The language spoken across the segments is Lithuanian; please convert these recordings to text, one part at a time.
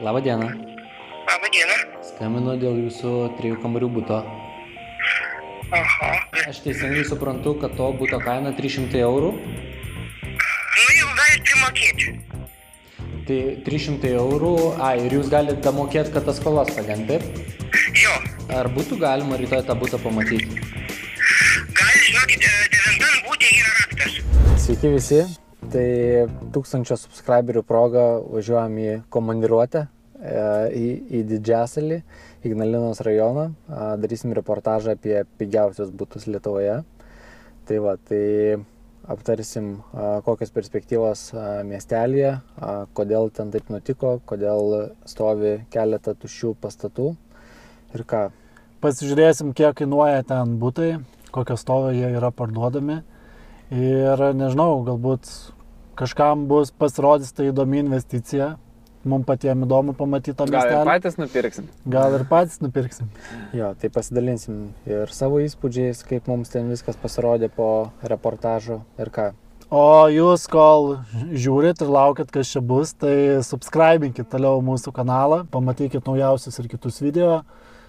Labą dieną. Labą dieną. Skambinu dėl jūsų trijų kambarių būto. Aha. Aš teisingai suprantu, kad to būto kaina 300 eurų. Nu jau galite primokėti. Tai 300 eurų, a, ir jūs galite damokėti, kad tas skolas padengti, taip? Jo. Ar būtų galima rytoj tą būtą pamatyti? Gali, žinokit, e, devintam būti yra raktas. Sveiki visi. Tai tūkstančio subscriberių proga važiuojam į komandiruotę į, į Didžiasalį, Ignalinos rajoną. Darysim reportažą apie pigiausius būtus Lietuvoje. Tai va, tai aptarsim, kokios perspektyvos miestelėje, kodėl ten taip nutiko, kodėl stovi keletą tuščių pastatų ir ką. Pasižiūrėsim, kiek kainuoja ten būtai, kokios stovio jie yra parduodami. Ir nežinau, galbūt kažkam bus pasirodys tai įdomi investicija. Mums patiems įdomu pamatyti tą Gal ir miestelį. patys nupirksim. Gal ir patys nupirksim. Jo, tai pasidalinsim ir savo įspūdžiais, kaip mums ten viskas pasirodė po reportažo ir ką. O jūs, kol žiūrit ir laukit, kas čia bus, tai subscribinkit toliau mūsų kanalą, pamatykit naujausius ir kitus video.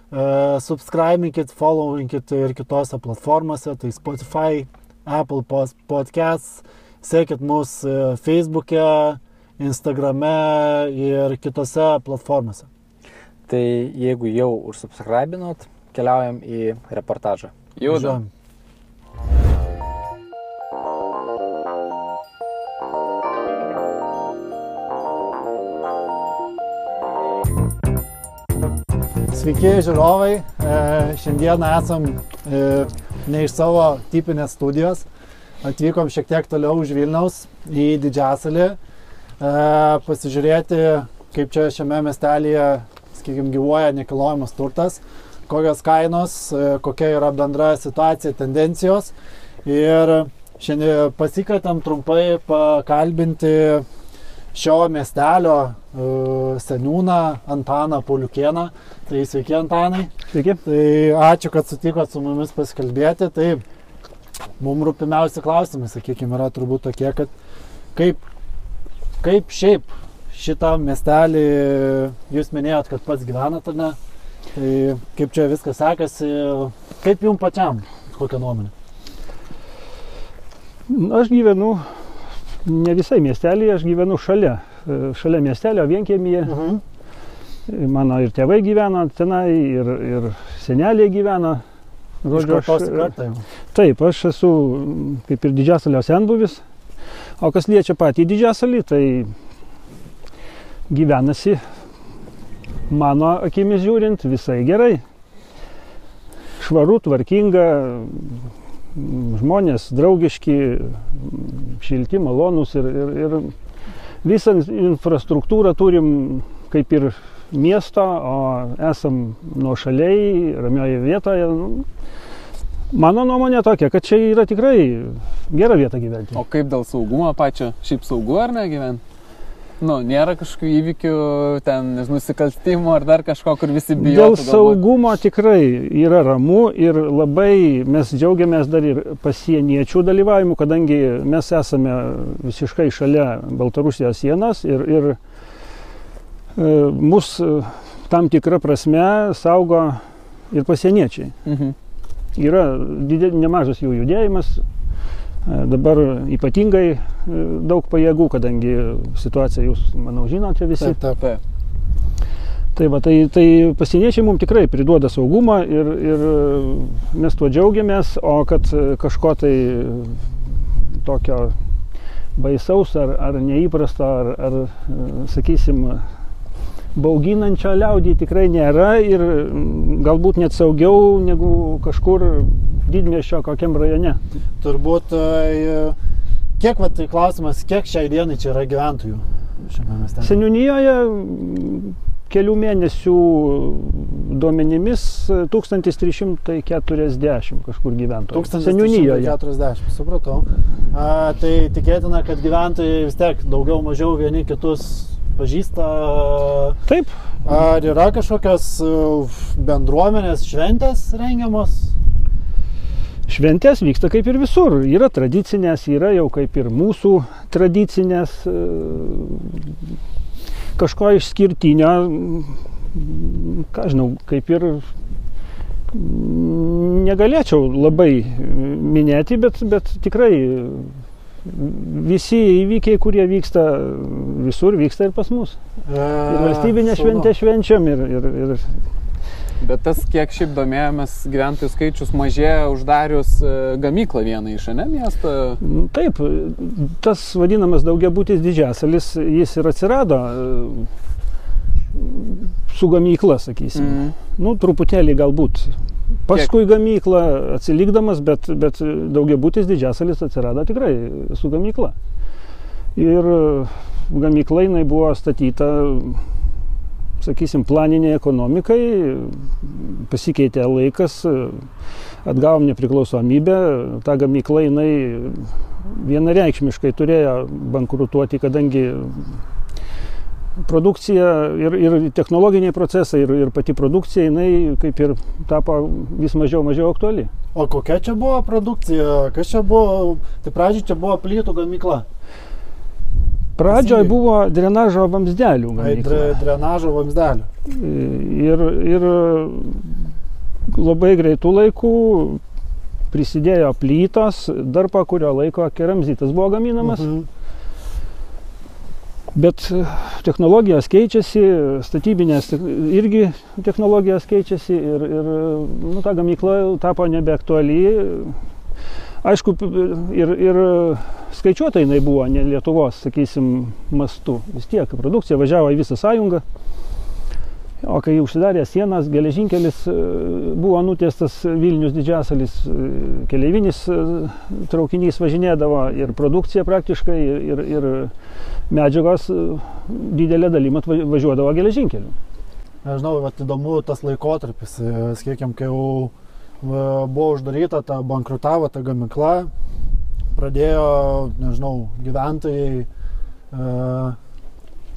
Uh, subscribinkit, followinkit ir kitose platformose, tai Spotify, Apple Podcasts, sekit mus e, Facebook'e, Instagrame ir kitose platformose. Tai jeigu jau užsubscribinot, keliaujam į reportažą. Judam. Važiuojam. Sveiki žiūrovai, E, šiandieną esam e, ne iš savo tipinės studijos, atvykom šiek tiek toliau už Vilniaus į Didžiasalį, pasižiūrėti, kaip čia šiame miestelėje, sakykime, gyvuoja nekilnojamas turtas, kokios kainos, e, kokia yra bendra situacija, tendencijos. Ir šiandien pasikvietėm trumpai pakalbinti šio miestelio e, seniūną Antaną Pauliukieną. Tai sveiki Antanai. Sveiki. Tai ačiū, kad sutikot su mumis pasikalbėti. Tai mums rūpimiausi klausimai, sakykime, yra turbūt tokie, kad kaip, kaip šiaip šitą miestelį jūs minėjot, kad pats gyvenat ar ne. Tai kaip čia viskas sekasi, kaip jums pačiam, kokia nuomonė? Aš gyvenu ne visai miestelėje, aš gyvenu šalia. e, Šalia miestelio vienkėmėje. Mhm. Mano ir tėvai gyveno tenai, ir, ir seneliai gyveno. Kartą jau. Taip, aš esu kaip ir didžiasalio senbuvis. O kas liečia patį didžiasalį, tai gyvenasi mano akimis žiūrint visai gerai. Švaru, tvarkinga, žmonės draugiški, šilti, malonūs ir, ir, ir visą infrastruktūrą turim kaip ir miesto, o esam nuo šaliai, ramioje vietoje. Nu, Mano nuomonė tokia, kad čia yra tikrai gera vieta gyventi. O kaip dėl saugumo pačio? Šiaip saugu ar ne gyventi? Nu, nėra kažkokių įvykių, ten, nusikaltimų ar dar kažko, kur visi bijo. Dėl saugumo tikrai yra ramu ir labai mes džiaugiamės dar ir pasieniečių dalyvavimu, kadangi mes esame visiškai šalia Baltarusijos sienos ir, ir e, mus e, tam tikrą prasme saugo ir pasieniečiai. Mhm. Yra didė, nemažas jų judėjimas, e, dabar ypatingai e, daug pajėgų, kadangi situaciją jūs, manau, žinote visi. Taip, taip. Taip. Tai, va, tai, tai pasieniečiai mums tikrai priduoda saugumą ir, ir mes tuo džiaugiamės, o kad kažko tai tokio baisaus ar, ar neįprasto, ar, ar sakysim, bauginančio liaudį tikrai nėra ir mm, galbūt net saugiau negu kažkur didmiešio kokiam rajone. Turbūt, e, kiek, va, tai klausimas, kiek šiai dienai čia yra gyventojų šiame mieste? Seniūnijoje mm, kelių mėnesių duomenimis 1340 kažkur gyventojų. Seniūnijoje. 1340, supratau. A, tai tikėtina, kad gyventojai vis tiek daugiau mažiau vieni kitus pažįsta. Taip, Ar yra kažkokios e, bendruomenės šventės rengiamos? Šventės vyksta kaip ir visur. Yra tradicinės, yra jau kaip ir mūsų tradicinės. e, kažko išskirtinio, ką žinau, kaip ir negalėčiau labai minėti, bet, bet tikrai visi įvykiai, kurie vyksta visur, vyksta ir pas mus. Ir valstybinė šventė švenčiam, ir, ir, ir Bet tas, kiek šiaip domėjomės, gyventojų skaičius mažėja uždarius e, gamyklą vieną iš, ne, miesto. Nu, Taip, tas vadinamas daugiabutis didžiasalis, jis ir atsirado e, su gamykla, sakysim. Mhm. Nu, truputėlį galbūt. Paskui gamykla atsilikdamas, bet, bet daugiabutis didžiasalis atsirado tikrai su gamykla. Ir gamykla jinai buvo statyta, sakysim, planiniai ekonomikai, pasikeitė laikas, atgavom nepriklausomybę, ta gamykla jinai vienareikšmiškai turėjo bankrutuoti, kadangi produkcija ir, ir technologiniai procesai, ir, ir pati produkcija, jinai kaip ir tapo vis mažiau, mažiau aktuali. O kokia čia buvo produkcija? Kas čia buvo? Tai pradžiai čia buvo plytų gamykla. Pradžioje buvo drenažo vamzdelių Ai, dre, drenažo vamzdelių. Ir, ir labai greitų laikų prisidėjo plytos, dar po kurio laiko keramzitas buvo gaminamas. Mhm. Bet e, technologijos keičiasi, statybinės irgi technologijos keičiasi ir, ir nu, ta gamykla tapo nebeaktuali. Aišku, ir, ir skaičiuota jinai buvo, ne Lietuvos, sakysim, mastu. Vis tiek produkcija važiavo į visą sąjungą. O kai užsidarė sienas, geležinkelis e, buvo nutiestas Vilnius didžiasalis, e, keleivinis e, traukinys važinėdavo ir produkcija praktiškai, ir, ir, medžiagos didelė dalim važiuodavo geležinkeliu. Nežinau, bet įdomu tas laikotarpis, sakykime, kai jau buvo uždaryta, ta bankrutavo ta gamykla, pradėjo, nežinau, gyventojai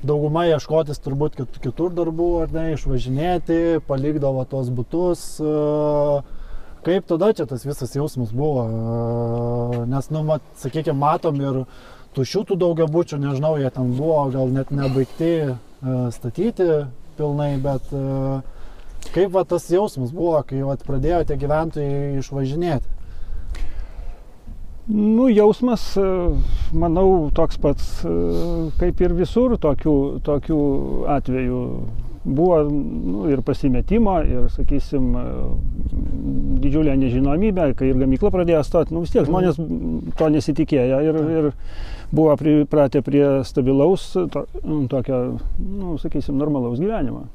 dauguma ieškotis turbūt kit, kitur darbų, ar ne, išvažinėti, palikdavo tos būtus. E, kaip tada čia tas visas jausmas buvo? Nes, nu, mat, sakykime, matom ir tuščių tų daugiabučių, nežinau, jie ten buvo gal net nebaigti statyti pilnai, bet kaip va, tas jausmas buvo, kai va, pradėjo tie gyventojai išvažinėti? Nu, jausmas, e, manau, toks pats e, kaip ir visur tokių, tokių atvejų. Buvo nu, ir pasimetimo, ir, sakysim, e, didžiulė nežinomybė, kai ir gamykla pradėjo stoti, nu vis tiek žmonės to nesitikėjo ir, ir buvo pripratę prie stabilaus, to, tokio, nu, sakysim, normalaus gyvenimo.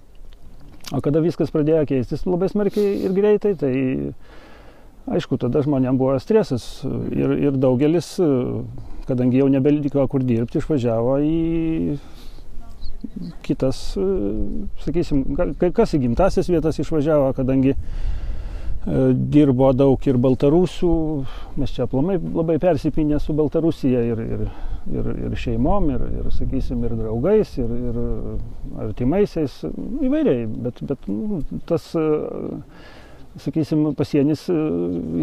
O kada viskas pradėjo keistis labai smarkiai ir greitai, tai aišku, tada žmonėms buvo stresas ir, ir daugelis, kadangi jau nebeliko kur dirbti, išvažiavo į kitas, sakysim, kai kas į gimtasias vietas išvažiavo, kadangi e, dirbo daug ir baltarusių, mes čia aplamai labai persipinę su Baltarusija ir, ir, ir, ir šeimom, ir, ir, sakysim, ir draugais, ir, ir artimaisiais, įvairiai, bet, bet nu, tas, e, sakysim, pasienis, e,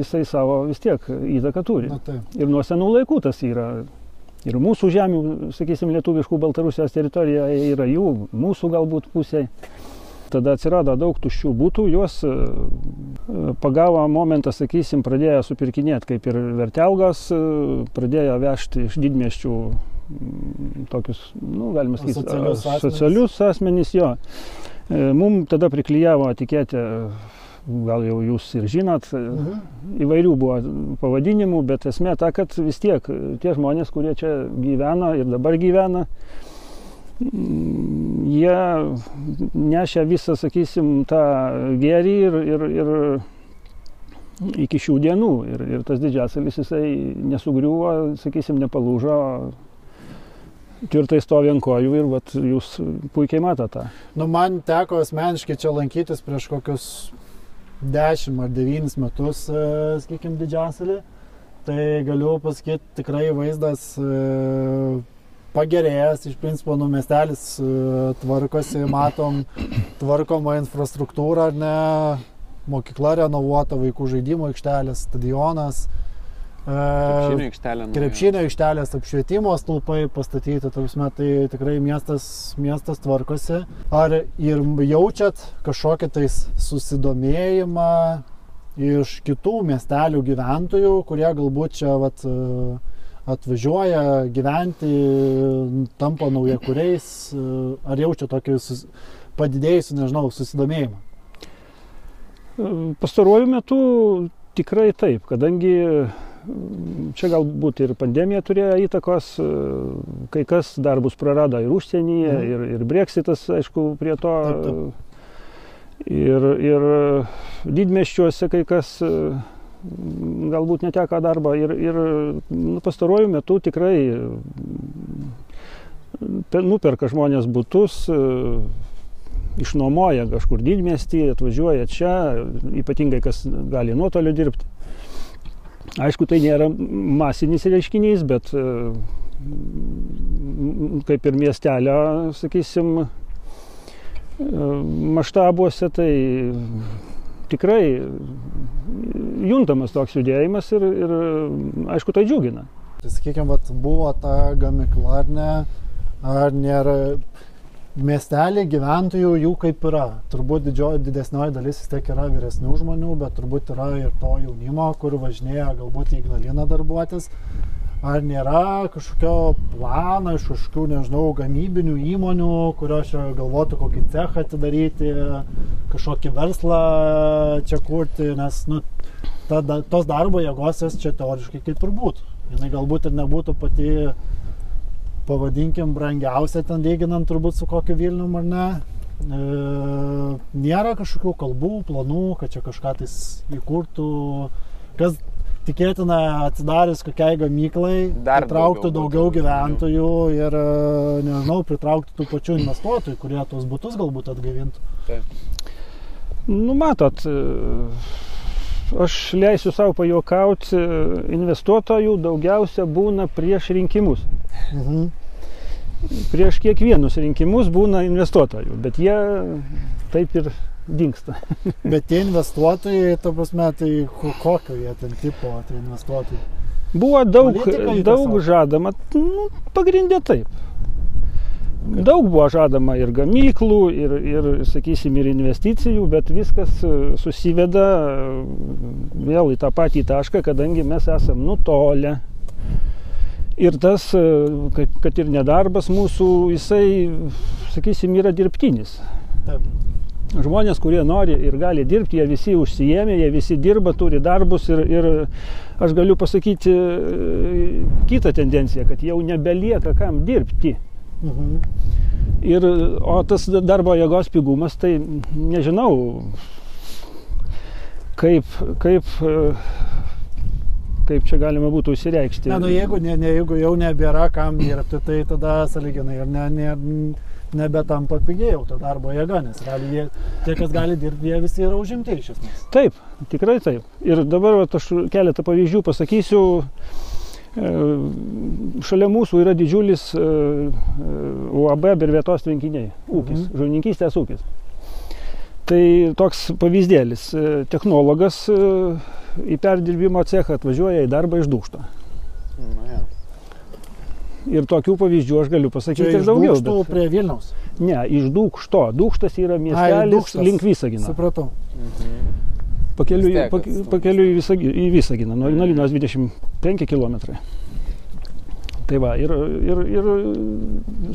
jisai savo vis tiek įtaką turi. Na, taip. Ir nuo senų laikų tas yra. Ir mūsų žemių, sakysim, lietuviškų Baltarusijos teritorijoje yra jų, mūsų galbūt pusėje. Tada atsirado daug tuščių būtų, juos e, pagavo momentą, sakysim, pradėjo supirkinėti kaip ir vertelgas, e, pradėjo vežti iš didmieščių mm, tokius, nu, galima sakyti, asmenis. socialius asmenys jo. Mums tada priklyjavo etiketę, gal jau jūs ir žinot, Mhm. įvairių buvo pavadinimų, bet esmė ta, kad vis tiek tie žmonės, kurie čia gyvena ir dabar gyvena, jie nešia visą, sakysim, tą gėrį ir, ir, ir iki šių dienų. Ir, ir tas didžiasalis jisai nesugriuvo, sakysim, nepalūžo, tvirtai stovi ant kojų ir vat, jūs puikiai matote tą. Nu, man teko asmeniškai čia lankytis prieš kokius 10 ar 9 metus, e, sakykime, didžiasalį. Tai galiu pasakyti, tikrai vaizdas e, pagerėjęs, iš principo, nu, miestelis e, tvarkosi, matom tvarkomą infrastruktūrą, ar ne, mokykla renovuota, vaikų žaidimo aikštelės, stadionas. Krepšinio aikštelė. krepšinio aikštelės apšvietimo stulpai pastatyti, ta prasme, tai tikrai miestas, miestas tvarkosi. Ar ir jaučiat kažkokį tais susidomėjimą iš kitų miestelių gyventojų, kurie galbūt čia vat, atvažiuoja gyventi, tampa naujakuriais, ar jaučia tokį sus... padidėjusių, nežinau, susidomėjimą? Pastaruoju metu tikrai taip, kadangi čia galbūt ir pandemija turėjo įtakos, e, kai kas darbus prarado ir užsienyje, Mhm. ir, ir breksitas, aišku, prie to. Taip, taip. Ir, ir didmeščiuose kai kas e, galbūt neteko darbo ir, ir nu, pastaruoju metu tikrai pe- nuperka žmonės būtus, e, išnuomoja kažkur didmestį, atvažiuoja čia, ypatingai kas gali nuotoliu dirbti. Aišku, tai nėra masinis reiškinys, bet e, kaip ir miestelio, sakysim, e, maštabuose, tai tikrai juntamas toks judėjimas ir, ir aišku, tai džiugina. Tai sakykime, buvo ta gamykla ar ne, ar nėra miestelį gyventojų jų kaip yra. Turbūt didžioji, didesnioji dalis vis tiek yra vyresnių žmonių, bet turbūt yra ir to jaunimo, kur važinėja galbūt į Ignaliną darbuotis. Ar nėra kažkokio plano iš kažkokių, nežinau, gamybinių įmonių, kurios čia galvotų kokį cechą atidaryti, kažkokį verslą čia kurti, nes, nu, ta, tos darbo jėgos jos čia teoriškai kaip ir būtų. Jis galbūt ir nebūtų pati, pavadinkim, brangiausia ten lyginant turbūt su kokiu Vilnium ar ne. E, nėra kažkokių kalbų, planų, kad čia kažką tais įkurtų, kas tikėtina atsidarius kokiai gamyklai, Dar pritrauktų daugiau daugiau, būtų gyventojų ir, e, nežinau, pritrauktų tų pačių investuotojų, kurie tuos būtus galbūt atgaivintų. Nu, matot, e, aš leisiu savo pajokauti, investuotojų daugiausia būna prieš rinkimus. Mhm. Prieš kiekvienus rinkimus būna investuotojų, bet jie taip ir dinksta. Bet tie investuotojai, ta prasme, tai ko- kokio jie ten tipo, tai investuotojai. Buvo daug, Politikai daug žadama, nu, pagrindė taip. Daug buvo žadama ir gamyklų, ir, ir, sakysim, ir investicijų, bet viskas e, susiveda e, vėl į tą patį tašką, kadangi mes esam nutolę. Ir tas, e, kad, kad ir nedarbas mūsų, jisai, sakysim, yra dirbtinis. Taip. Žmonės, kurie nori ir gali dirbti, jie visi užsijėmė, jie visi dirba, turi darbus ir, ir aš galiu pasakyti e, kitą tendenciją, kad jau nebelieka kam dirbti. Mhm. Ir, o tas darbo jėgos pigumas, tai nežinau, kaip, kaip, e, kaip čia galima būtų išsireikšti. Ne, nu jeigu, ne, ne, jeigu jau nebėra kam dirbti, tai tada saliginai ir ne, ne, nebetampa pigiai jau ta darbo jėga, nes jie, tie, kas gali dirbti, jie visi yra užimti iš esmės. Taip, tikrai taip. Ir dabar vat, aš keletą pavyzdžių pasakysiu. E, Šalia mūsų yra didžiulis e, e, UAB Bervietos tvenkiniai. Ūkis, Mhm. žuvininkystės ūkis. Tai toks pavyzdėlis. E, Technologas e, į perdirbimo cechą atvažiuoja į darbą iš dūšto. Na, ja. Ir tokių pavyzdžių aš galiu pasakyti Čia ir iš daugiau. Dūkštų Bet... prie Vilniaus. Ne, iš dūkšto. Dūkštas yra miestelis Dūkštas. link Visagino. Supratau. Mhm. Tiek pak, pakeliui į Visagi- į Visaginą, nuo Ignalinos 25 km. Tai va, ir, ir, ir,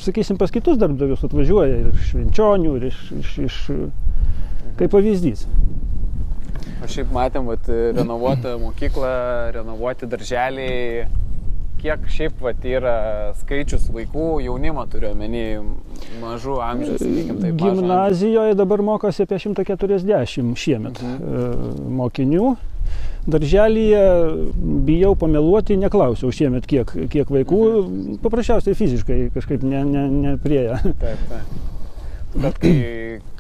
sakysim, pas kitus darbdavius atvažiuoja ir iš Švenčionių, ir iš, iš, iš kaip pavyzdys. O šiaip matėm, vat, renovuotą mokyklą, renovuoti darželiai. Kiek šiaip vat, yra skaičius vaikų, jaunimo turiu omeny, mažų sakykime, taip. mažo amžiaus. Gimnazijoje dabar mokosi apie 140 šiemet Mhm. e, mokinių. Darželyje bijau pameluoti, neklausiau šiemet kiek, kiek vaikų, Mhm. paprasčiausiai fiziškai kažkaip ne, ne, neprieja. Taip, taip. Bet kai,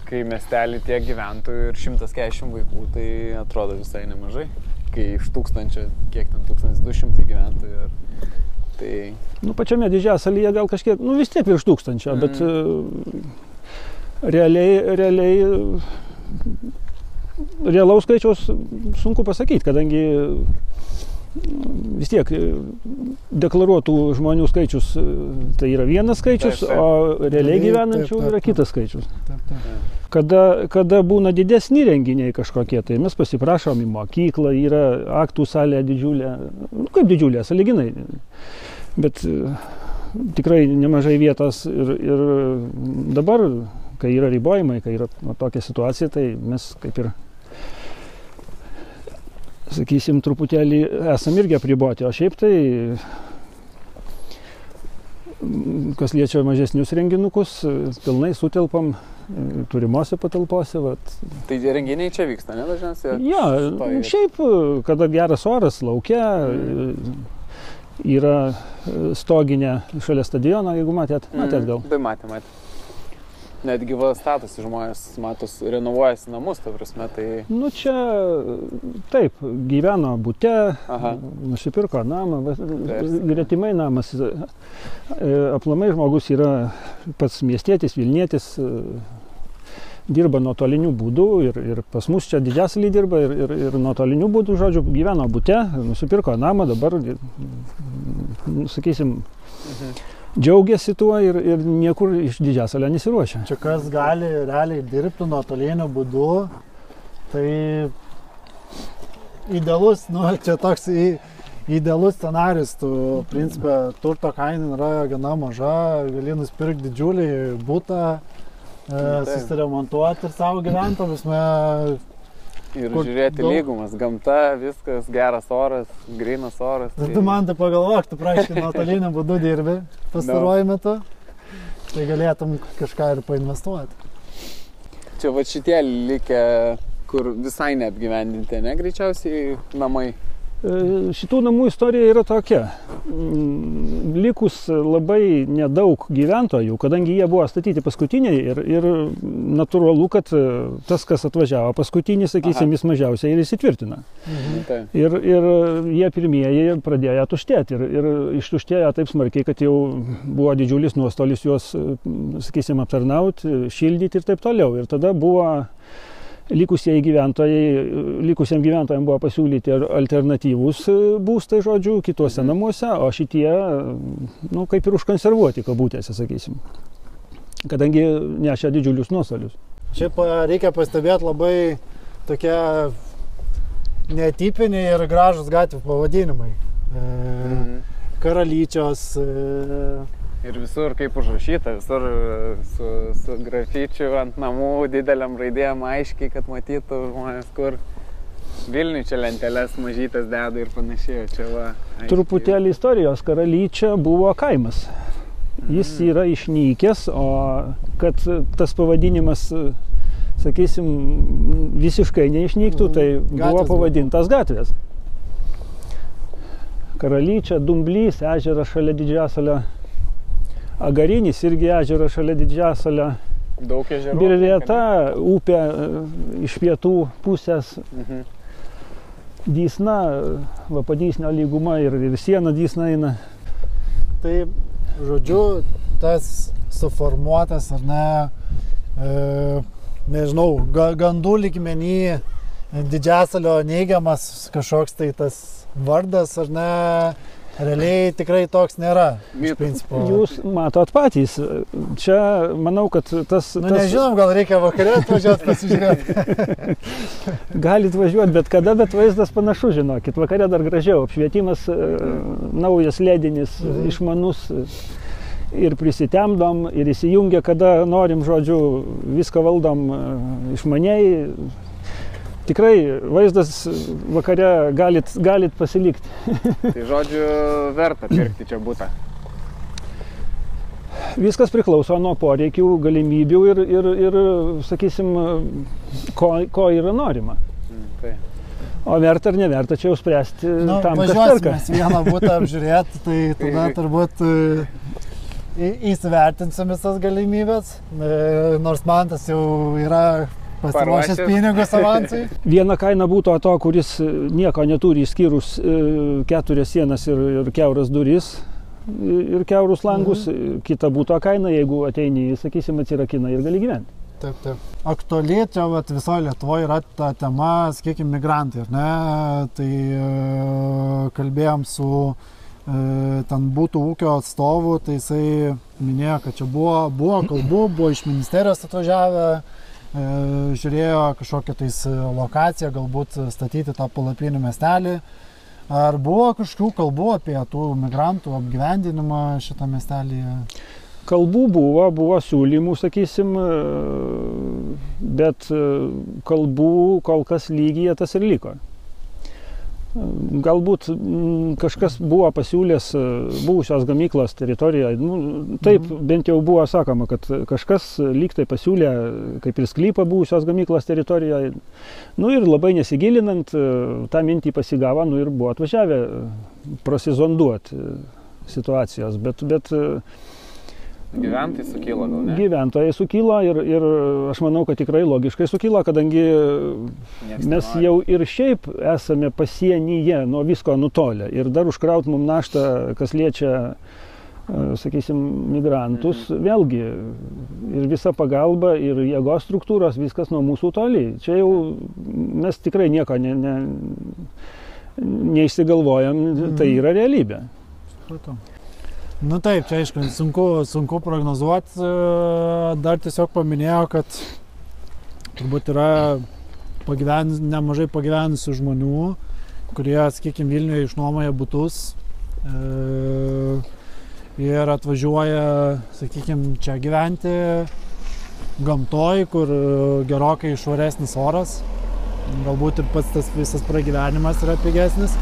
kai miestelį tiek gyventojų ir 140 vaikų, tai atrodo visai nemažai. Kai iš tūkstančio, kiek ten 1200 gyventojų. Ir, tai Nu, pačiame didžiasalyje gal kažkiek, nu vis tiek virš tūkstančio, Mhm. bet e, realiai, realiai realaus skaičiaus sunku pasakyti, kadangi vis tiek e, deklaruotų žmonių skaičius e, tai yra vienas skaičius, Taip, taip. o realiai gyvenančių taip, taip, yra taip. kitas skaičius. Taip, taip. Kada, kada būna didesni renginiai kažkokie, tai mes pasiprašom į mokyklą, yra aktų salė didžiulė, nu, kaip didžiulė, saliginai. Bet e, tikrai nemažai vietos ir, ir dabar, kai yra ribojimai, kai yra tokia situacija, tai mes kaip ir, sakysim, truputėlį esam irgi apriboti, o šiaip tai mm, kas liečia mažesnius renginukus, pilnai sutelpam turimose patalpose. Vat. Tai renginiai čia vyksta, ne dažniausiai? Ja, Stoji. šiaip, kada geras oras laukia, Mhm. yra stoginė šalia stadiono, jeigu matėt, matėt gal. Tai matė, matė. Netgi va statosi žmonės, matos, renovuojasi namus, ta prasme, tai... Nu čia taip, gyveno būte, Aha. nusipirko namą, va, gretimai namas. e, Aplamai žmogus yra pats miestietis, Vilnietis, e, dirba nuotoliniu būdu ir, ir pas mus čia didžiasalį dirba ir, ir, ir nuotoliniu būdu, žodžiu, gyveno būte, nusipirko namą, dabar, mm, sakysim, džiaugiasi tuo ir, ir niekur iš didžiasalio nesiruošia. Čia kas gali realiai dirbti nuotoliniu būdu, tai idealus, nu, čia toks į, idealus scenarius, tu, principė, turto kaina yra gana maža, gali nusipirkti didžiulį būtą, e, susiremontuoti ir savo gyventi, prasme, Ir Kur žiūrėti daug- lygumas, gamta, viskas, geras oras, grinas oras. Tai tu man tai pagalvok, tu praškai nuotoliniu būdu dirbi pastaruoju metu, tai galėtum kažką ir painvestuoti. Čia va šitie likę, kur visai neapgyvendinti, ne, greičiausiai namai. E, Šitų namų istorija yra tokia. Mm, Likus labai nedaug gyventojų, kadangi jie buvo statyti paskutiniai ir, ir natūralu, kad e, tas, kas atvažiavo paskutinis, sakysim, jis mažiausiai ir įsitvirtina. Tai. Ir, ir jie pirmieji pradėjo tuštėti ir, ir ištuštėjo taip smarkiai, kad jau buvo didžiulis nuostolis juos, sakysim, aptarnauti, šildyti ir taip toliau. Ir tada buvo likusieji gyventojai, likusiems gyventojams buvo pasiūlyti alternatyvūs e, būstai, žodžiu, kituose namuose, o šitie, nu, kaip ir užkonservuoti, kabutėse, sakysim. Kadangi nešia didžiulius nuostolius. Šiaip reikia pastebėti labai tokie netipiniai ir gražus gatvių pavadinimai. E, Mhm. Karalyčios, e, Ir visur kaip užrašyta, visur e, su, su grafičiu ant namų, dideliam raidėjom aiškiai, kad matytų žmonės, kur Vilniui čia lentelės mažytas deda ir panašiai. Čia va. aiškiai. Truputėlį istorijos karalyčia buvo kaimas. Jis yra išnykęs, o kad tas pavadinimas, sakysim, visiškai neišnyktų, tai buvo Gatvės buvo. pavadintas gatvės. Karalyčia, Dumblys, ežeras šalia Didžiasalio, Agarinis irgi ežeras šalia Didžiasalio, Daug ežerų. Birvieta, upė e, iš pietų pusės, Mhm. Dysna, Vapadysnio lyguma ir, ir siena Dysna eina. tai žodžiu, tas suformuotas ar ne, e, nežinau, ga, gandų lygmenį didžiasalio neigiamas kažkoks tai tas vardas ar ne, realiai tikrai toks nėra. Principo. Jūs matot patys. Čia manau, kad tas... Nu, tas nežinom, gal reikia vakarė atvažiuoti pasižiūrėti. Galit važiuoti bet kada, bet vaizdas panašus, žinokit. Vakare dar gražiau. Apšvietimas e, naujas ledinis, Mhm. išmanus. Ir prisitemdom, ir įsijungia, kada norim, žodžiu, viską valdom e, išmaniai. Tikrai vaizdas vakare galit, galit pasilikti. Tai žodžiu, verta pirkti čia būtą. Viskas priklauso nuo poreikių, galimybių ir, ir, ir sakysim, ko, ko yra norima. Mm, Tai. O verta ar neverta čia jau spręsti Nu, tam, kas perka. mes vieną būtą apžiūrėti, tai tada turbūt e, įsivertinsim visas galimybės, E, nors man tas jau yra pasiruošęs pinigus avansui. Viena kaina būtų to, kuris e, nieko neturi išskyrus e, keturias sienas ir, ir keuras duris e, ir keurus langus. Mhm. Kita būtų kaina, jeigu ateini, sakysim, atsirakina ir gali gyventi. Taip, taip. Aktuali čia vat, visoje Lietuvoje yra ta tema, sakykime, migrantai, ar ne? Tai e, kalbėjom su e, ten būtų ūkio atstovų, tai jisai minėjo, kad čia buvo, buvo kalbų, buvo iš ministerijos atvažiavę, e, žiūrėjo kažkokią tais lokaciją, galbūt statyti tą palapinių miestelį. Ar buvo kažkokių kalbų apie tų migrantų apgyvendinimą šitą miestelį? Kalbų buvo, buvo siūlymų, sakysim, e, bet e, kalbų kol kas lygyje tas ir liko. Galbūt mm, kažkas buvo pasiūlęs e, buvusios gamyklos teritorijoje. Nu, taip, bent jau buvo sakoma, kad kažkas lyg tai pasiūlė kaip ir sklypą buvusios gamyklos teritorijoje. Nu ir labai nesigilinant, e, tą mintį pasigavo, nu ir buvo atvažiavę e, prasizonduoti situacijos. Bet, bet Gyventojai sukilo gal ne? gyventojai sukilo ir, ir aš manau, kad tikrai logiškai sukilo, kadangi Nieks mes jau ir šiaip esame pasienyje nuo visko nutolę ir dar užkraut mums naštą, kas liečia, e, sakysim, migrantus, vėlgi ir visa pagalba, ir jėgos struktūros, viskas nuo mūsų toli. Čia jau mes tikrai nieko ne, ne, neišsigalvojam, tai yra realybė. Supratau. Nu taip, čia aišku, sunku, sunku prognozuoti. e, Dar tiesiog paminėjau, kad turbūt yra pagyven, nemažai pagyvenusių žmonių, kurie, sakykime, Vilniuje išnuomoja būtus e, ir atvažiuoja, sakykime, čia gyventi gamtoj, kur gerokai švaresnis oras. Galbūt ir pats tas visas pragyvenimas yra pigesnis.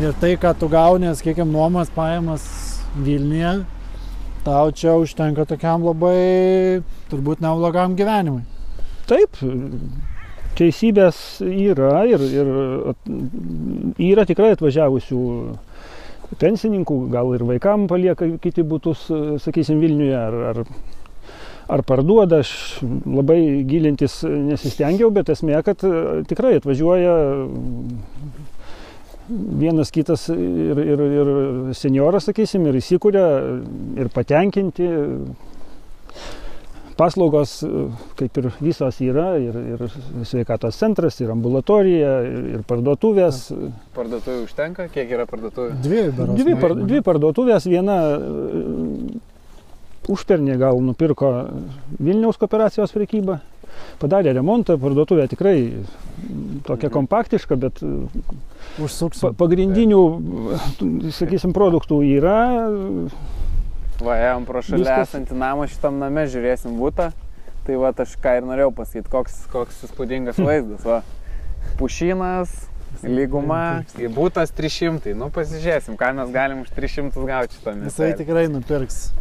Ir tai, ką tu gauni, sakykime, nuomas pajamas Vilniuje, tau čia užtenka tokiam labai, turbūt neblogam gyvenimui. Taip, teisybės yra ir, ir yra tikrai atvažiavusių pensininkų, gal ir vaikam palieka kiti būtus, sakysim, Vilniuje ar, ar, ar parduoda. Aš labai gilintis nesistengiau, bet esmė, kad tikrai atvažiuoja vienas kitas ir, ir, ir senjoras, sakysim, ir įsikūrė ir patenkinti. Paslaugos kaip ir visos yra, ir, ir sveikatos centras, ir ambulatorija, ir, ir parduotuvės. Parduotuvė užtenka, kiek yra parduotuvė? Dvi, berods, Dvi, par, dvi parduotuvės, viena e, užpernė gal nupirko Vilniaus kooperacijos prekybą, padarė remontą, parduotuvė tikrai tokia Mhm. kompaktiška, bet Užsuksim. pa, pagrindinių, sakysim, produktų yra. Va, ėjom pro šalia Viskas- esantį namą šitam name, žiūrėsim būtą. Tai va, aš ką ir norėjau pasakyti, koks, koks įspūdingas vaizdas. Va. Pušynas, lyguma, į būtas 300. Nu, pasižiūrėsim, ką mes galim už 300 gauti šitą Jisai tikrai nupirks.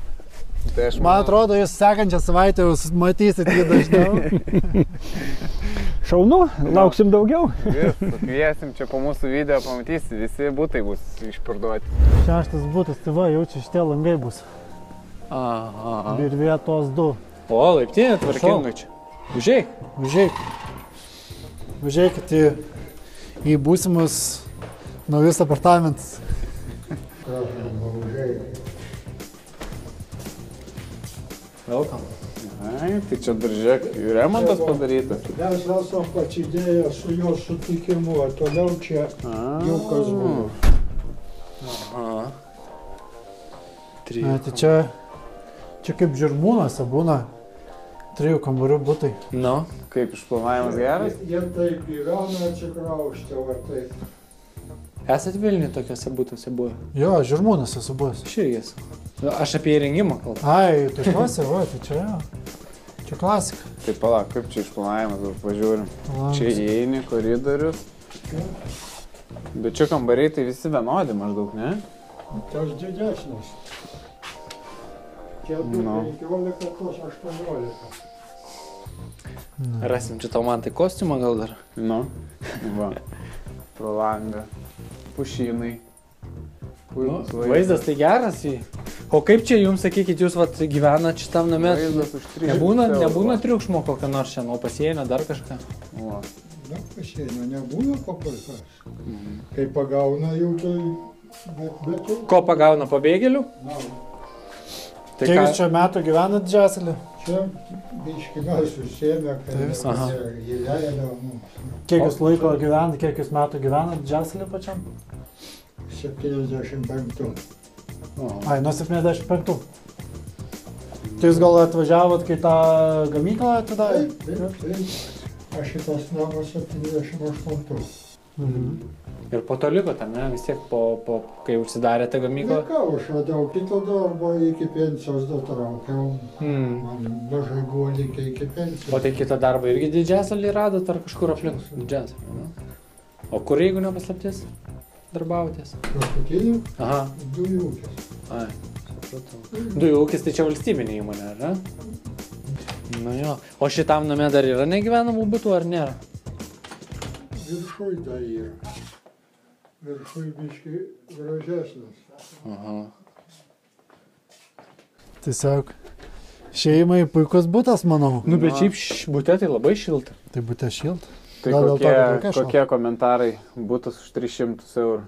Tai aš Man atrodo, jūs sekančią savaitę jūs matysit jį dažniau. Šaunu, lauksim daugiau. Vis, kviesim čia po mūsų video, pamatysi, visi būtai bus išparduoti. Šeštas būtas, tai va, jau čia šitie langai bus. Aha. Ir vietos du. O, laiptinė tvarkinga čia. Užėjai. Užėjk. Užėjkit į, į būsimus naujus apartamentus. Welcome. Ai, tai čia dar žiūrėk, remontas padarytas. Mes esam pasidėję su jo sutikimu, o toliau čia jau kas buvo. Aha. Trijų. tai čia, čia kaip žirmūnuose būna trijų kambarių būtai. Nu. Kaip išplanavimas geras? Jie taip gyvena, atsikraustė, o taip. Esat Vilniuje tokiuose būtuose buvę? Jo, žirmūnuose esu buvęs. Aš irgi esu. Nu, Aš apie įrengimą kalbu. Ai, tokiuose, va, tai čia. Čia klasika. Tai palauk, kaip čia išplanavimas, dabar pažiūrim. Čia įeini koridorius. Bet čia kambariai tai visi vienodi maždaug, ne? Tas didesnis. Čia du Nu. 15, tos 18. Rasim čia tau man tai kostiumą gal dar. Nu. Va. Pro langą. Pušynai. Nu, Puikus vaizdas tai geras. Į... O kaip čia jums, sakykit, jūs vat, gyvenat šitam name? Vaizdas už 300 Nebūna, nebūna triukšmo kokio nors čia, nuo pasienio dar kažką. Va. Na, pasienio nebūna paprastas. Kai pagauna jau tai... Bet, bet jau... Ko pagauna pabėgėlių? Na, Tai Kiek jūs čia metų gyvenat Džeselį? Čia biški mes susėmė, Tai kai viskas. Aha. jie leido mums Kiek jūs laiko gyvenat, kiek jūs metų gyvenat Džeselį pačiam? 75. Ai, nuo 75. Tai jūs gal atvažiavot, kai tą gamyklą atidarė? Taip, taip, taip. Aš šitas namas 78. Mhm. Ir po to liko ten, ne, vis tiek, po, po, kai užsidarėte gamyklą. Likau, aš radau kito darbo, iki pensijos datraukiau. Hmm. Man mažai buvo likę iki O pensijos. tai kitą darbą irgi didžiasalį radot ar kažkur aplink didžiasalį? ne? O kur jeigu nepaslaptis? Darbavotės? Paskutinių Aha, dujų ūkis. ai, supratau. Dujų ūkis tai čia valstybinė įmonė, ar ne? Nu jo. O šitam name dar yra negyvenamų būtų ar nėra? Viršui dar yra. Viršui biški gražesnis. Aha. Tiesiog šeimai puikus būtas, manau. Nu, bet šiaip bute tai labai šilta. Tai būtų šilt. Tai Gal kokie, kokie komentarai būtų už 300 eurų?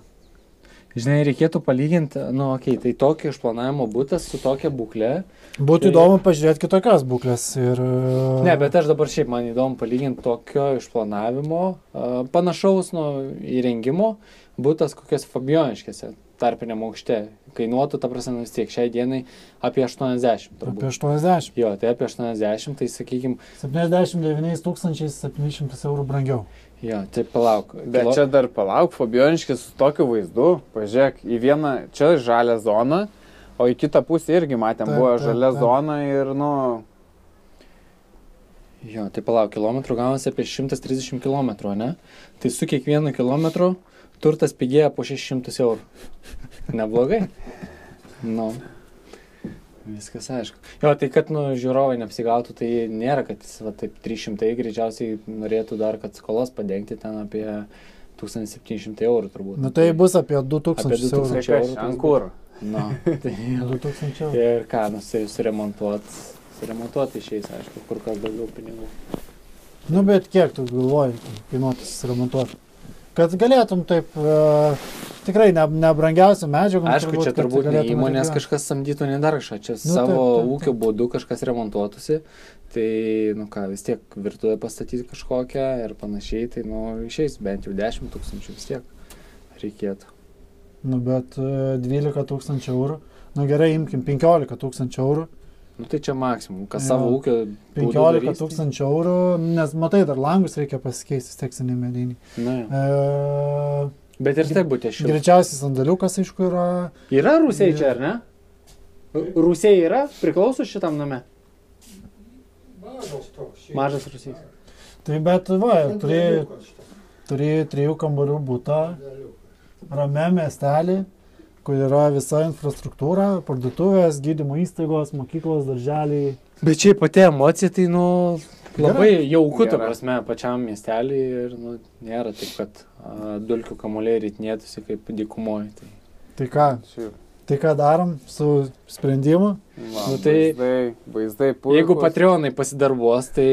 Žinai, reikėtų palyginti, nu, okei, okay, tai tokio išplanavimo būtas su tokia būklė. Būtų Tai- įdomu pažiūrėti kitokias būklės. Ir... e, Ne, bet aš dabar šiaip man įdomu palyginti tokio išplanavimo, a, panašaus nu, įrengimo, būtas kokias Fabioniškėse, tarpiniam aukšte. Kainuotų, ta prasme, nu, vis tiek šiai dienai apie 80. Apie Turbūt. 80. Jo, tai apie 80, tai sakykime, 79 700 eurų brangiau. Jo, tai palauk. Bet čia dar palauk, Fabioniškis su tokiu vaizdu, pažiūrėk, į vieną čia žalę zoną, o į kitą pusę irgi matėm, Taip, buvo taip, žalia taip. zona ir, nu, Jo, tai palauk, kilometrų gaunasi apie 130 km, ne? Tai su kiekvienu kilometru turtas pigėja po 600 eurų. Neblogai. Nu. Viskas aišku. Jo, tai kad, nu, žiūrovai neapsigautų, tai nėra, kad jis, va, taip 300 greičiausiai norėtų dar, kad skolas padengti ten apie 1700 eurų turbūt. Nu tai bus apie 2000 Apie 2000 eurų. tai eurų ant kur? Nu, tai, 2000 eurų. ir ką, nu, tai suremontuot, suremontuot išeis, aišku, kur kas daugiau pinigų. Nu bet kiek tu galvoji, kainuotis remontuoti? Kad galėtum taip, e, tikrai ne, nebrangiausių medžiagų. Aišku, čia kad turbūt ne įmonės atgyvent. kažkas samdytų nedarkšą, čia Nu, savo taip, taip, taip. ūkio būdu kažkas remontuotųsi, tai, nu ką, vis tiek virtuvę pastatyti kažkokią ir panašiai, tai, nu, išeis bent jau 10 tūkstančių vis tiek reikėtų. Nu bet e, 12 tūkstančių eurų. Nu gerai, imkim 15 tūkstančių eurų. Nu, tai čia maksimum, kas Jo. savo ūkio būdu 15 darys, tai- tūkstančių eurų, nes matai, dar langus reikia pasikeisti, seniai mediniai. Na, jo. E, bet ir taip būtų šilta. greičiausiai sandaliukas, aišku, yra. Yra rūsiai čia, ar ne? Rūsiai yra, priklauso šitam name. Mažas toks. Mažas rūsys. Tai bet, va, turi, turi trijų kambarių būtą, rame miestelį, kur yra visa infrastruktūra, parduotuvės, gydymo įstaigos, mokyklos, darželiai. Bet čia pati emocija, tai, nu, labai jauku, ta Gera. prasme, pačiam miestelį ir, nu, nėra taip, kad a, dulkių kamuoliai rytinėtųsi kaip dykumoje. Tai. Tai ką, Šiaip, tai ką darom su sprendimu? va, Nu tai- vaizdai, vaizdai puikus. Jeigu Patreonai pasidarbuos, tai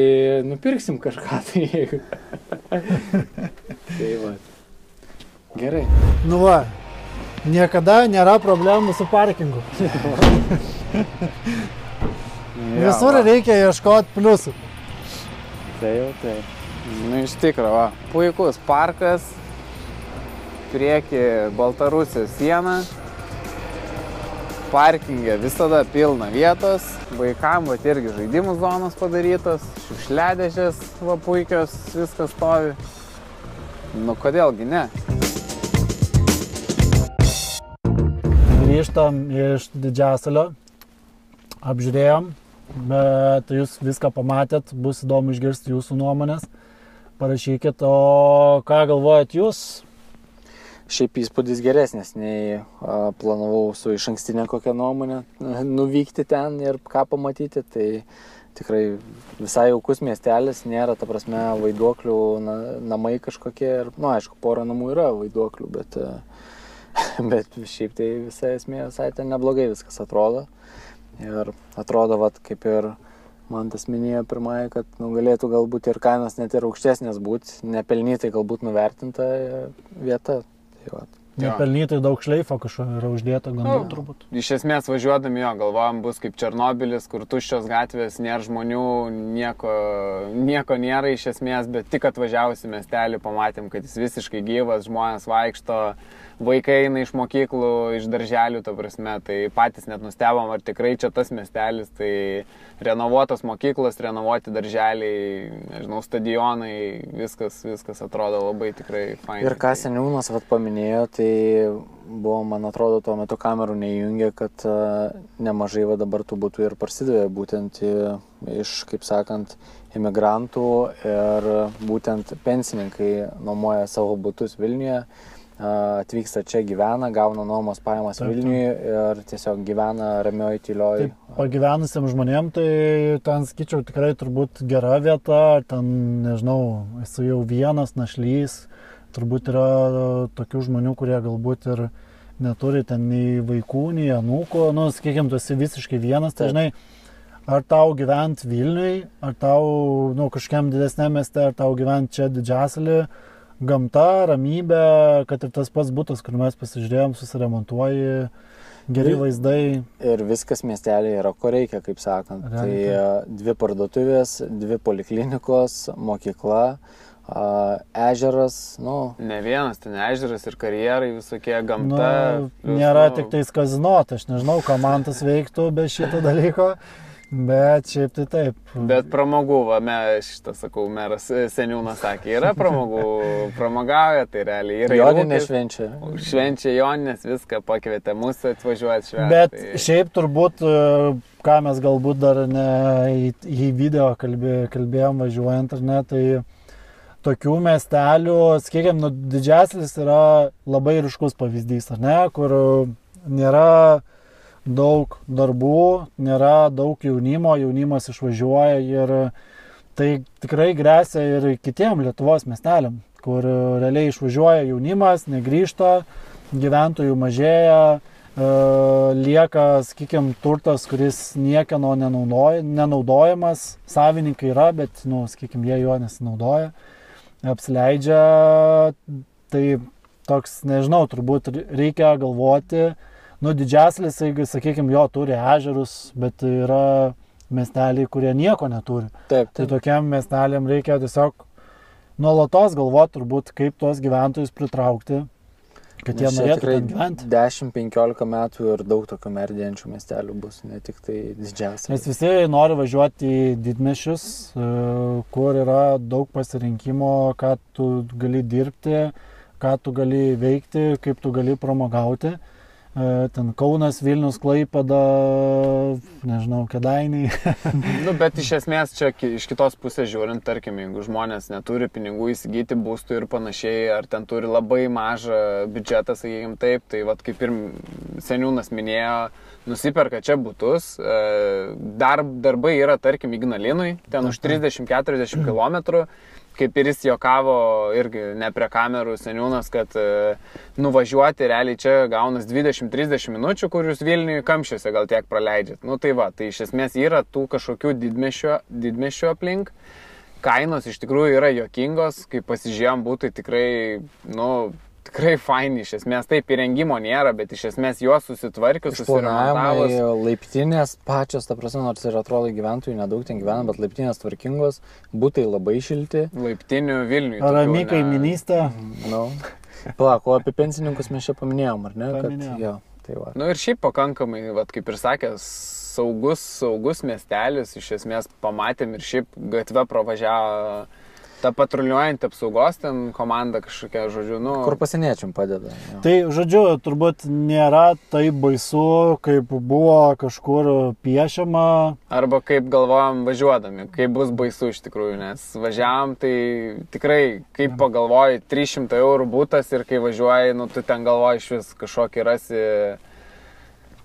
nupirksim kažką. Tai, jeigu... tai va. Gerai. Nu va, niekada nėra problemų su parkingu. Visur reikia ieškoti pliusų. Tai jau tai. Nu, iš tikrųjų, va, puikus parkas, prieki Baltarusijos siena, parkingė visada pilna vietos, vaikam va irgi žaidimų zonos padarytos, šiukšliadėžės va puikios, viskas stovi. Nu kodėlgi ne? Grįžtam iš Didžiasalio, apžiūrėjom, bet jūs viską pamatėt, bus įdomu išgirsti jūsų nuomonės. Parašykit, o ką galvojat jūs? Šiaip įspūdis geresnis nei planavau su iš ankstinė kokią nuomonę a, nuvykti ten ir ką pamatyti. Tai tikrai visai jaukus miestelis, nėra, ta prasme, vaiduoklių na, namai kažkokie. Ir, na, nu, aišku, pora namų yra vaiduoklių, bet, a, bet šiaip tai visai esmė visai ten neblogai viskas atrodo. Ir atrodo, vat, kaip ir man tas minėjo pirmąją, kad nu, galėtų galbūt ir kainos net ir aukštesnės būti, nepelnytai galbūt nuvertinta vieta. Tai vat. Nepelnytai daug šleifo kažko yra uždėta, gan Nu, daug turbūt. Iš esmės važiuodami jo, galvojam, bus kaip Černobilis, kur tuščios gatvės, nėra žmonių, nieko, nieko nėra iš esmės, bet tik atvažiavusi miestelį pamatėm, kad jis visiškai gyvas, žmonės vaikšto, vaikai eina iš mokyklų, iš darželių, ta prasme, tai patys net nustebom, ar tikrai čia tas miestelis, tai renovuotos mokyklos, renovuoti darželiai, nežinau, stadionai, viskas, viskas atrodo labai tikrai fainai. Ir ką seniūnas vat, paminėjo, tai buvo, man atrodo, tuo metu kamerų neįjungė, kad a, nemažai va dabar tų būtų ir prasidavė būtent iš, kaip sakant, imigrantų ir būtent pensininkai nuomoja savo būtus Vilniuje, a, atvyksta čia gyvena, gauna nuomos pajamas Taip, taip. Vilniuje ir tiesiog gyvena ramioj, tylioj. Pagyvenusiam žmonėm, tai ten, skaičiau, tikrai turbūt gera vieta, ten, nežinau, esu jau vienas našlys, turbūt yra tokių žmonių, kurie galbūt ir neturi ten nei vaikų, nei anūkų, nu, sakykime, tu esi visiškai vienas, tai žinai, ar tau gyventi Vilniui, ar tau, nu, kažkiam didesnėme mieste, ar tau gyventi čia didžiasalį, gamta, ramybė, kad ir tas pats būtas, kur mes pasižiūrėjom, susiremontuoji, geri vaizdai. Ir viskas miestelėje yra, ko reikia, kaip sakant. Realiai Tai a, dvi parduotuvės, dvi poliklinikos, mokykla, ežeras, nu, Ne vienas, ten ežeras ir karjerai, visokie Nu, gamta. plius, nėra nu, tik tais kazino, tai aš nežinau, ką man tas veiktų be šito dalyko, bet šiaip tai taip. Bet pramogų, va, me, šitą sakau, meras e, seniūnas sakė, yra pramogų, pramogauja, tai realiai yra. joninė švenčia. Švenčia Joninės, viską pakvietė mūsų atvažiuoti švęsti. Bet tai... šiaip turbūt, e, ką mes galbūt dar ne į, į video kalbė, kalbėjom važiuojant ar ne, tai tokių miestelių, sakykime, nu, didžiaslis yra labai ryškus pavyzdys, ar ne, kur nėra daug darbų, nėra daug jaunimo, jaunimas išvažiuoja ir tai tikrai grėsia ir kitiem Lietuvos miesteliam, kur realiai išvažiuoja jaunimas, negrįžta, gyventojų mažėja, e, lieka, sakykime, turtas, kuris niekieno nenaudoja, nenaudojamas, savininkai yra, bet, nu, sakykime, jie jo nesinaudoja, apsileidžia, tai toks, nežinau, turbūt reikia galvoti, nu, didžiaslis, jeigu, sakykime, jo turi ežerus, bet yra miesteliai, kurie nieko neturi. Taip, Tai taip. tokiam miesteliam reikia tiesiog nuolatos galvoti turbūt, kaip tuos gyventojus pritraukti, kad jie Nes čia norėtų tikrai gyventi. 10-15 metų ir daug tokių merdėjančių miestelių bus, ne tik tai didžiausias. Nes visi nori važiuoti į didmešius, e, kur yra daug pasirinkimo, ką tu gali dirbti, ką tu gali veikti, kaip tu gali pramogauti. E, Ten Kaunas, Vilnius, Klaipada, nežinau, Kedainiai. Nu, bet iš esmės čia iš kitos pusės žiūrint, tarkim, jeigu žmonės neturi pinigų įsigyti būstų ir panašiai, ar ten turi labai mažą biudžetą, sakykime taip, tai vad kaip ir seniūnas minėjo, nusiperka čia būtus, e, dar, darbai yra, tarkim, Ignalinui, ten už 30-40 km. Kaip ir jis jokavo irgi ne prie kamerų seniūnas, kad e, nuvažiuoti realiai čia gaunas 20-30 minučių, kur jūs Vilniuje kamščiuose gal tiek praleidžiat. Nu tai va, tai iš esmės yra tų kažkokių didmešio, didmešio aplink. Kainos iš tikrųjų yra jokingos, kai pasižiūrėjom būtų tikrai, nu, tikrai faini iš esmės. Taip, įrengimo nėra, bet iš esmės juos susitvarkius, susiremontavus. laiptinės pačios, ta prasme, nors ir atrodo gyventojų nedaug ten gyvena, bet laiptinės tvarkingos, būtai labai šilti. Laiptinių Vilniuje. Rami kaiminystė. Nu. Palauk, o apie pensininkus mes čia paminėjom, ar ne? Paminėjom. Kad, jo, tai va. Na nu, ir šiaip pakankamai, vat, kaip ir sakė, saugus, saugus miestelis, iš esmės pamatėm ir šiaip gatve pravažiavo ta patruliuojant apsaugos ten komanda kažkokia, žodžiu, nu. Kur pasieniečiam padeda. Jo. Tai, žodžiu, turbūt nėra taip baisu, kaip buvo kažkur piešiama. Arba kaip galvojam važiuodami, kaip bus baisu iš tikrųjų, nes važiavam, tai tikrai, kaip pagalvoji, 300 eurų būtas ir kai važiuoji, nu tu ten galvoji iš vis kažkokį rasi,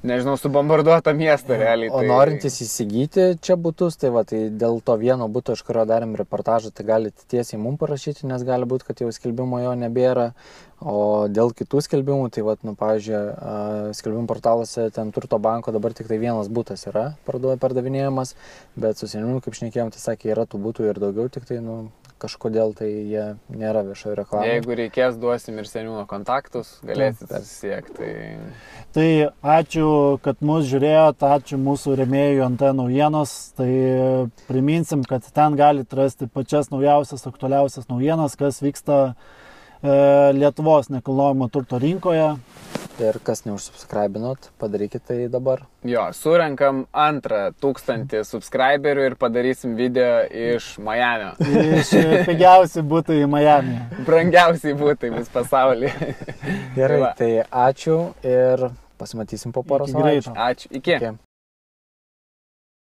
nežinau, subombarduotą miestą realiai. O tai... norintys įsigyti čia būtus, tai va, tai dėl to vieno būto, iš kurio darėm reportažą, tai galite tiesiai mums parašyti, nes gali būti, kad jau skelbimo jo nebėra. O dėl kitų skelbimų, tai va, nu, pavyzdžiui, skelbimų portaluose ten turto banko dabar tik tai vienas būtas yra pardavinėjamas, bet su seniūnu, kaip šnekėjom, tai sakė, yra tų būtų ir daugiau, tik tai, nu, kažkodėl tai jie nėra viešojo reklamoje. Jeigu reikės, duosim ir seniūno kontaktus, galėsit Taip. susisiekti. Tai Tai ačiū, kad mus žiūrėjote, ačiū mūsų remėjų ant naujienos. Tai priminsim, kad ten galite rasti pačias naujausias, aktualiausias naujienas, kas vyksta Lietuvos nekilnojamo turto rinkoje. Ir kas neužsubscribinot, padarykite tai dabar. Jo, surenkam antrą tūkstantį subscriberių ir padarysim video iš Miami. Iš pigiausių būtų į Miami. Brangiausiai būtai bus pasaulyje. Gerai, va. tai ačiū ir pasimatysim po poros savaičių. Ačiū. Iki. Iki.